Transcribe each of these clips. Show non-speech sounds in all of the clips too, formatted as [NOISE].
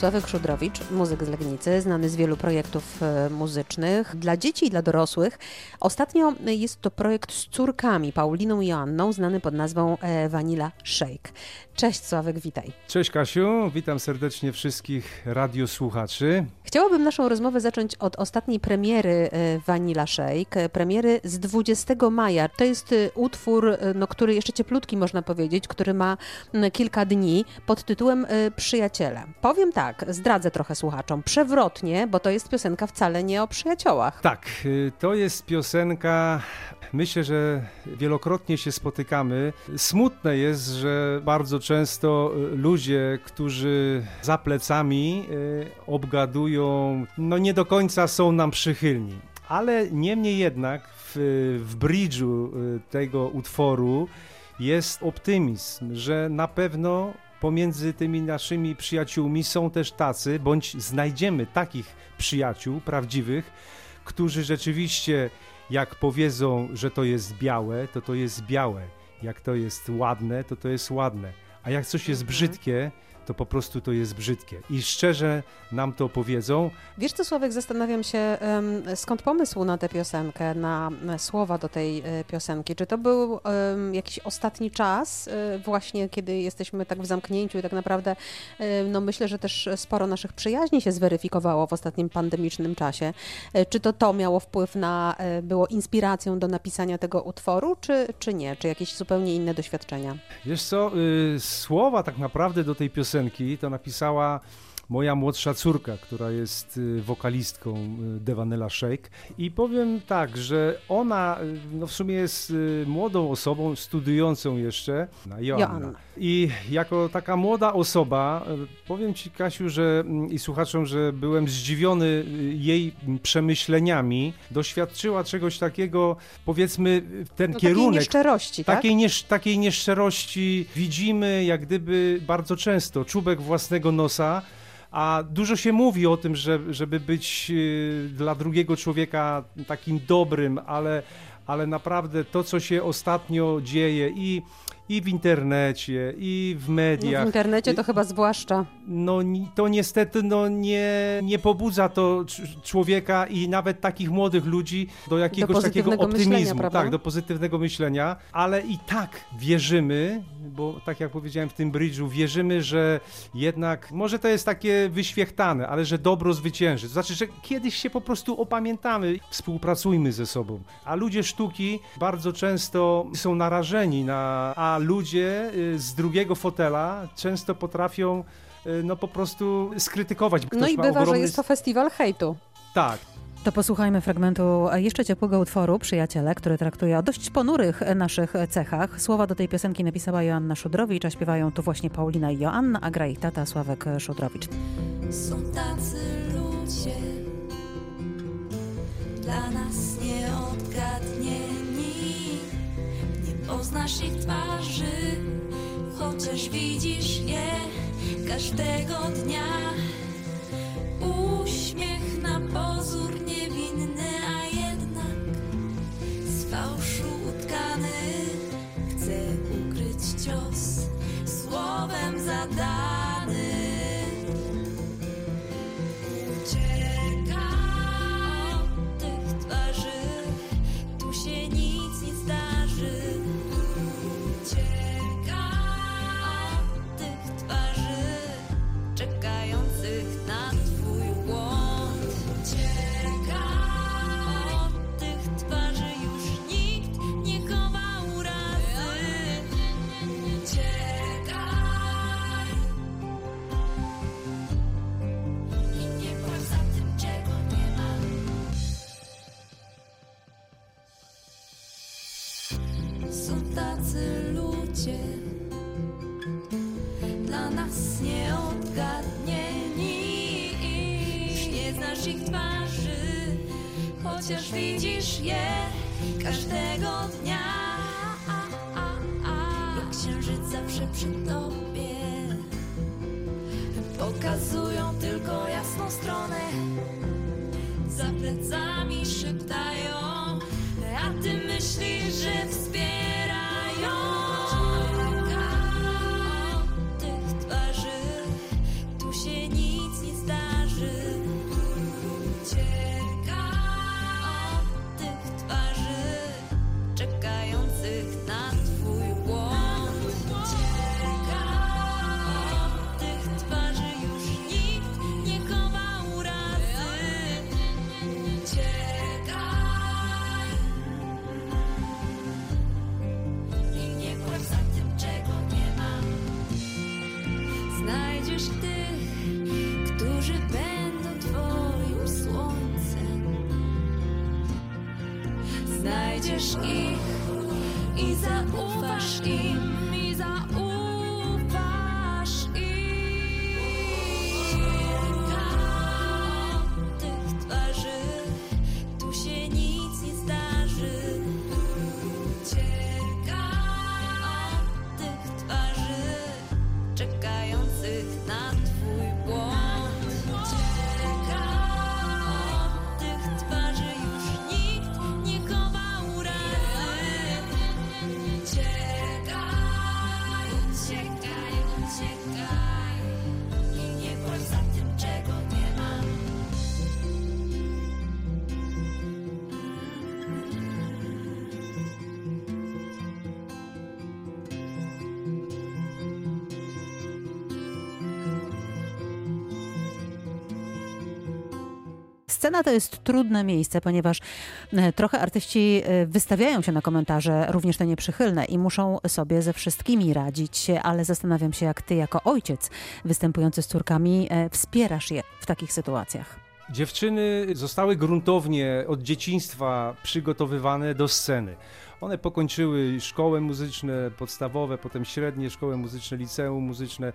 Sławek Szudrowicz, muzyk z Legnicy, znany z wielu projektów e, muzycznych dla dzieci i dla dorosłych. Ostatnio jest to projekt z córkami, Pauliną i Joanną, znany pod nazwą e, Vanilla Shake. Cześć Sławek, witaj. Cześć Kasiu, witam serdecznie wszystkich radiosłuchaczy. Chciałabym naszą rozmowę zacząć od ostatniej premiery e, Vanilla Shake, premiery z 20 maja. To jest utwór, no, który jeszcze cieplutki można powiedzieć, który ma kilka dni pod tytułem Przyjaciele. Powiem tak, tak, zdradzę trochę słuchaczom. Przewrotnie, bo to jest piosenka wcale nie o przyjaciołach. Tak, y, to jest piosenka. Myślę, że wielokrotnie się spotykamy. Smutne jest, że bardzo często y, ludzie, którzy za plecami y, obgadują, no nie do końca są nam przychylni. Ale niemniej jednak w, w bridżu tego utworu jest optymizm, że na pewno pomiędzy tymi naszymi przyjaciółmi są też tacy, bądź znajdziemy takich przyjaciół prawdziwych, którzy rzeczywiście, jak powiedzą, że to jest białe, to to jest białe. Jak to jest ładne, to to jest ładne. A jak coś jest mhm. brzydkie, to po prostu to jest brzydkie. I szczerze nam to powiedzą. Wiesz co, Sławek, zastanawiam się, skąd pomysł na tę piosenkę, na słowa do tej e, piosenki? Czy to był jakiś ostatni czas, e, właśnie kiedy jesteśmy tak w zamknięciu i tak naprawdę, no myślę, że też sporo naszych przyjaźni się zweryfikowało w ostatnim pandemicznym czasie. E, czy to to miało wpływ na, było inspiracją do napisania tego utworu, czy, czy nie? Czy jakieś zupełnie inne doświadczenia? Wiesz co, y, słowa tak naprawdę do tej piosenki piosenki to napisała moja młodsza córka, która jest y, wokalistką y, Devanela Shake i powiem tak, że ona y, no w sumie jest młodą osobą, studiującą jeszcze, Joanna. Joanna. I jako taka młoda osoba, powiem Ci Kasiu, że mm, i słuchaczom, że byłem zdziwiony jej przemyśleniami, doświadczyła czegoś takiego, powiedzmy ten no, kierunek. Takiej nieszczerości, tak? Takiej, niesz, takiej nieszczerości widzimy jak gdyby bardzo często, czubek własnego nosa, a dużo się mówi o tym, że, żeby być y, dla drugiego człowieka takim dobrym, ale, ale naprawdę to, co się ostatnio dzieje i i w internecie, i w mediach. No w internecie to chyba zwłaszcza. No to niestety no, nie, nie pobudza to człowieka i nawet takich młodych ludzi do jakiegoś do takiego optymizmu, tak, do pozytywnego myślenia, ale i tak wierzymy, bo tak jak powiedziałem w tym bridge'u, wierzymy, że jednak, może to jest takie wyświechtane, ale że dobro zwycięży. To znaczy, że kiedyś się po prostu opamiętamy, współpracujmy ze sobą. A ludzie sztuki bardzo często są narażeni na, a ludzie y, z drugiego fotela często potrafią y, no po prostu skrytykować. Ktoś no i bywa, ogromny... że jest to festiwal hejtu. Tak, to posłuchajmy fragmentu jeszcze ciepłego utworu Przyjaciele, który traktuje o dość ponurych naszych cechach. Słowa do tej piosenki napisała Joanna Szudrowicz, a śpiewają tu właśnie Paulina i Joanna, a gra ich tata Sławek Szudrowicz. Są tacy ludzie, dla nas nie poznasz ich twarzy, chociaż widzisz je każdego dnia. Uśmiech na pozór niewinny, a jednak z fałszu utkany chce ukryć cios słowem zadany. Chociaż widzisz je każdego dnia. Jak księżyc zawsze przy tobie. Pokazują tylko jasną stronę. Za plecami szeptają A ty myślisz, że wspierasz Znajdziesz ich i zaufasz im, música. Scena to jest trudne miejsce, ponieważ e, trochę artyści e, wystawiają się na komentarze, również te nieprzychylne, i muszą sobie ze wszystkimi radzić, ale zastanawiam się, jak ty jako ojciec występujący z córkami e, wspierasz je w takich sytuacjach. Dziewczyny zostały gruntownie od dzieciństwa przygotowywane do sceny. One pokończyły szkoły muzyczne podstawowe, potem średnie szkoły muzyczne, liceum muzyczne,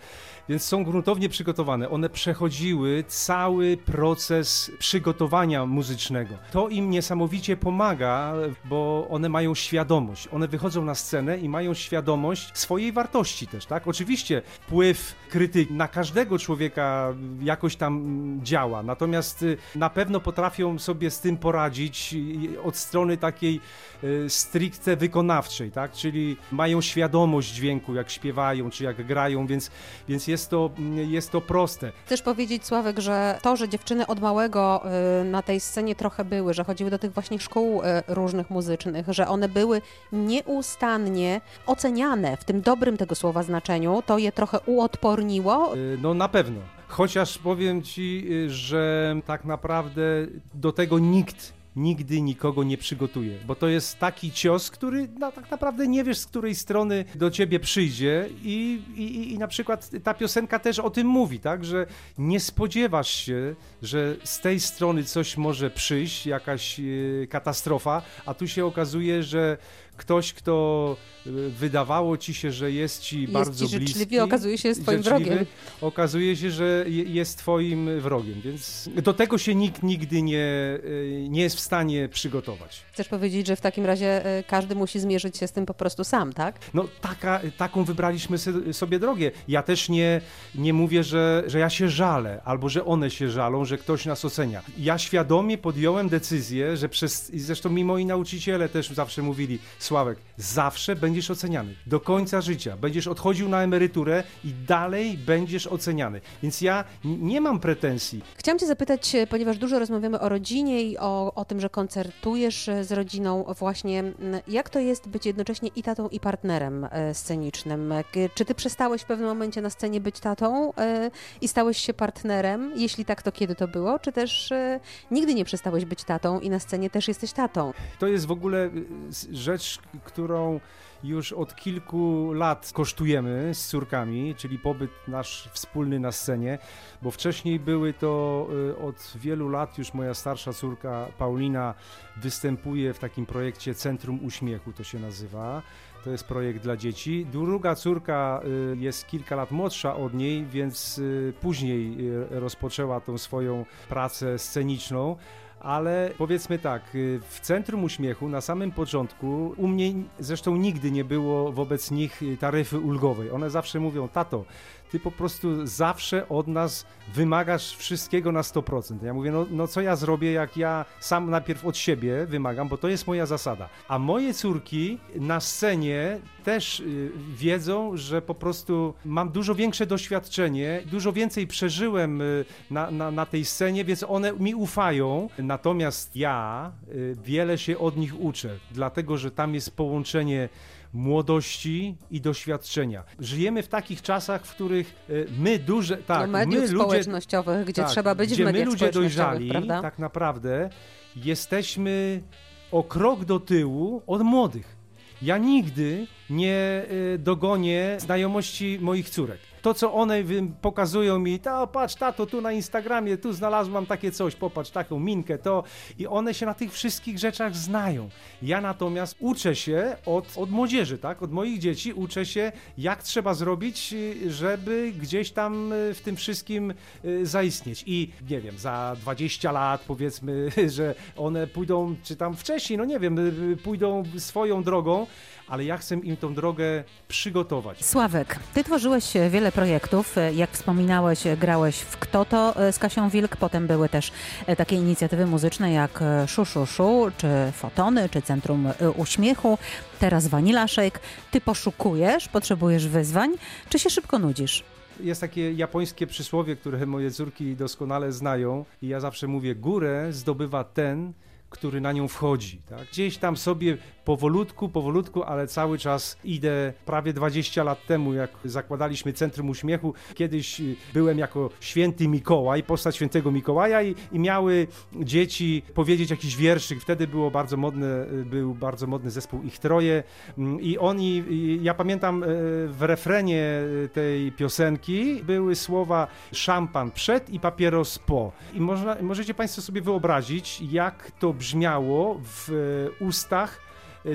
więc są gruntownie przygotowane. One przechodziły cały proces przygotowania muzycznego. To im niesamowicie pomaga, bo one mają świadomość. One wychodzą na scenę i mają świadomość swojej wartości też, tak? Oczywiście wpływ krytyki na każdego człowieka jakoś tam działa, natomiast y, na pewno potrafią sobie z tym poradzić y, od strony takiej y, stricte wykonawczej, tak? Czyli mają świadomość dźwięku, jak śpiewają, czy jak grają, więc, więc jest, to, jest to proste. Chcesz powiedzieć, Sławek, że to, że dziewczyny od małego y, na tej scenie trochę były, że chodziły do tych właśnie szkół y, różnych muzycznych, że one były nieustannie oceniane w tym dobrym tego słowa znaczeniu, to je trochę uodporniło. Y, No na pewno. Chociaż powiem ci, że tak naprawdę do tego nikt nigdy nikogo nie przygotuje, bo to jest taki cios, który no, tak naprawdę nie wiesz, z której strony do ciebie przyjdzie i, i, i na przykład ta piosenka też o tym mówi, tak, że nie spodziewasz się, że z tej strony coś może przyjść, jakaś y, katastrofa, a tu się okazuje, że ktoś, kto y, wydawało ci się, że jest ci Jest bardzo ci życzliwy, bliski, okazuje się, jest twoim wrogiem. okazuje się, że je- jest twoim wrogiem, więc do tego się nikt nigdy nie, y, nie jest w stanie przygotować. Chcesz powiedzieć, że w takim razie y, każdy musi zmierzyć się z tym po prostu sam, tak? No taka, taką wybraliśmy sobie drogę. Ja też nie, nie mówię, że, że ja się żalę, albo że one się żalą, że ktoś nas ocenia. Ja świadomie podjąłem decyzję, że przez, i zresztą mi moi nauczyciele też zawsze mówili, Sławek, zawsze będziesz oceniany. Do końca życia. Będziesz odchodził na emeryturę i dalej będziesz oceniany. Więc ja nie mam pretensji. Chciałam Cię zapytać, e, ponieważ dużo rozmawiamy o rodzinie i o, o tym, że koncertujesz e, z rodziną, właśnie jak to jest być jednocześnie i tatą, i partnerem e, scenicznym? Czy Ty przestałeś w pewnym momencie na scenie być tatą i stałeś się partnerem? Jeśli tak, to kiedy to było? Czy też nigdy nie przestałeś być tatą i na scenie też jesteś tatą? To jest w ogóle s- rzecz, którą już od kilku lat kosztujemy z córkami, czyli pobyt nasz wspólny na scenie, bo wcześniej były to y, od wielu lat już moja starsza córka Paulina występuje w takim projekcie Centrum Uśmiechu, to się nazywa. To jest projekt dla dzieci. Druga córka y, jest kilka lat młodsza od niej, więc y, później rozpoczęła tą swoją pracę sceniczną ale powiedzmy tak, y, w centrum uśmiechu na samym początku, u mnie zresztą nigdy nie było wobec nich y, taryfy ulgowej. One zawsze mówią, tato, ty po prostu zawsze od nas wymagasz wszystkiego na 100%. Ja mówię, no, no co ja zrobię, jak ja sam najpierw od siebie wymagam, bo to jest moja zasada. A moje córki na scenie też y, wiedzą, że po prostu mam dużo większe doświadczenie, dużo więcej przeżyłem na, na, na tej scenie, więc one mi ufają. Natomiast ja y, wiele się od nich uczę, dlatego że tam jest połączenie młodości i doświadczenia. Żyjemy w takich czasach, w których y, my duże, tak, no, mediów my ludzie, społecznościowych, gdzie tak, trzeba być gdzie w mediach my ludzie dojrzali, prawda? tak naprawdę jesteśmy o krok do tyłu od młodych. Ja nigdy nie y, dogonię znajomości moich córek. To, co one pokazują mi, to patrz, tato, tu na Instagramie, tu znalazłam takie coś, popatrz, taką minkę, to. I one się na tych wszystkich rzeczach znają. Ja natomiast uczę się od, od młodzieży, tak? Od moich dzieci uczę się, jak trzeba zrobić, y, żeby gdzieś tam y, w tym wszystkim y, zaistnieć. I nie wiem, za 20 lat powiedzmy, [LAUGHS] że one pójdą, czy tam wcześniej, no nie wiem, pójdą swoją drogą, ale ja chcę im tą drogę przygotować. Sławek, ty tworzyłeś wiele projektów. E, Jak wspominałeś, e, grałeś w Kto to e, z Kasią Wilk. Potem były też takie inicjatywy muzyczne jak e, Szu czy Fotony, czy Centrum Uśmiechu. Teraz Vanilla Shake. Ty poszukujesz, potrzebujesz wyzwań, czy się szybko nudzisz? Jest takie japońskie przysłowie, które moje córki doskonale znają i ja zawsze mówię, górę zdobywa ten, który na nią wchodzi. Tak? Gdzieś tam sobie powolutku, powolutku, ale cały czas idę prawie 20 lat temu, jak zakładaliśmy Centrum Uśmiechu. Kiedyś y, byłem jako święty Mikołaj, postać świętego Mikołaja i, i miały dzieci powiedzieć jakiś wierszyk. Wtedy było bardzo modne, y, był bardzo modny zespół Ich Troje Mm, i oni, ja pamiętam y, w refrenie tej piosenki były słowa szampan przed i papieros po. I można, możecie Państwo sobie wyobrazić, jak to brzmiało w y, ustach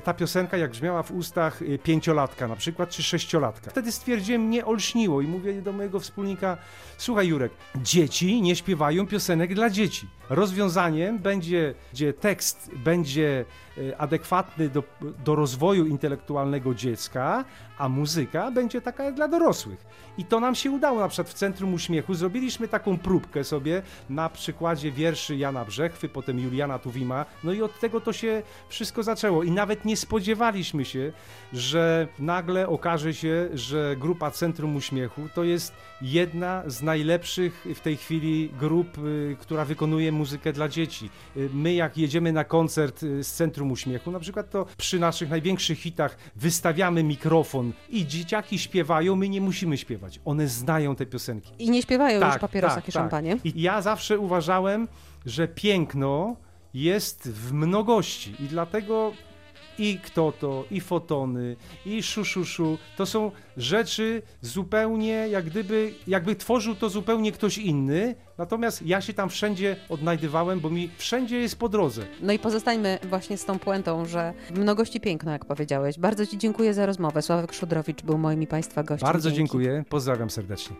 ta piosenka jak brzmiała w ustach y, pięciolatka na przykład, czy sześciolatka. Wtedy stwierdziłem, mnie olśniło i mówię do mojego wspólnika, słuchaj Jurek, dzieci nie śpiewają piosenek dla dzieci. Rozwiązaniem będzie, gdzie tekst będzie y, adekwatny do, do rozwoju intelektualnego dziecka, a muzyka będzie taka dla dorosłych. I to nam się udało, na przykład w Centrum Uśmiechu zrobiliśmy taką próbkę sobie na przykładzie wierszy Jana Brzechwy, potem Juliana Tuwima, no i od tego to się wszystko zaczęło i nawet nie spodziewaliśmy się, że nagle okaże się, że grupa Centrum Uśmiechu to jest jedna z najlepszych w tej chwili grup, y, która wykonuje muzykę dla dzieci. Y, My jak jedziemy na koncert y, z Centrum Uśmiechu, na przykład to przy naszych największych hitach wystawiamy mikrofon i dzieciaki śpiewają, my nie musimy śpiewać. One znają te piosenki. I nie śpiewają już papierosach i szampanie. I ja zawsze uważałem, że piękno jest w mnogości i dlatego i kto to, i fotony, i szuszuszu, to są rzeczy zupełnie jak gdyby, jakby tworzył to zupełnie ktoś inny, natomiast ja się tam wszędzie odnajdywałem, bo mi wszędzie jest po drodze. No i pozostańmy właśnie z tą puentą, że mnogości piękno, jak powiedziałeś. Bardzo Ci dziękuję za rozmowę. Sławek Szudrowicz był moim i Państwa gościem. Bardzo Dzięki. dziękuję, pozdrawiam serdecznie.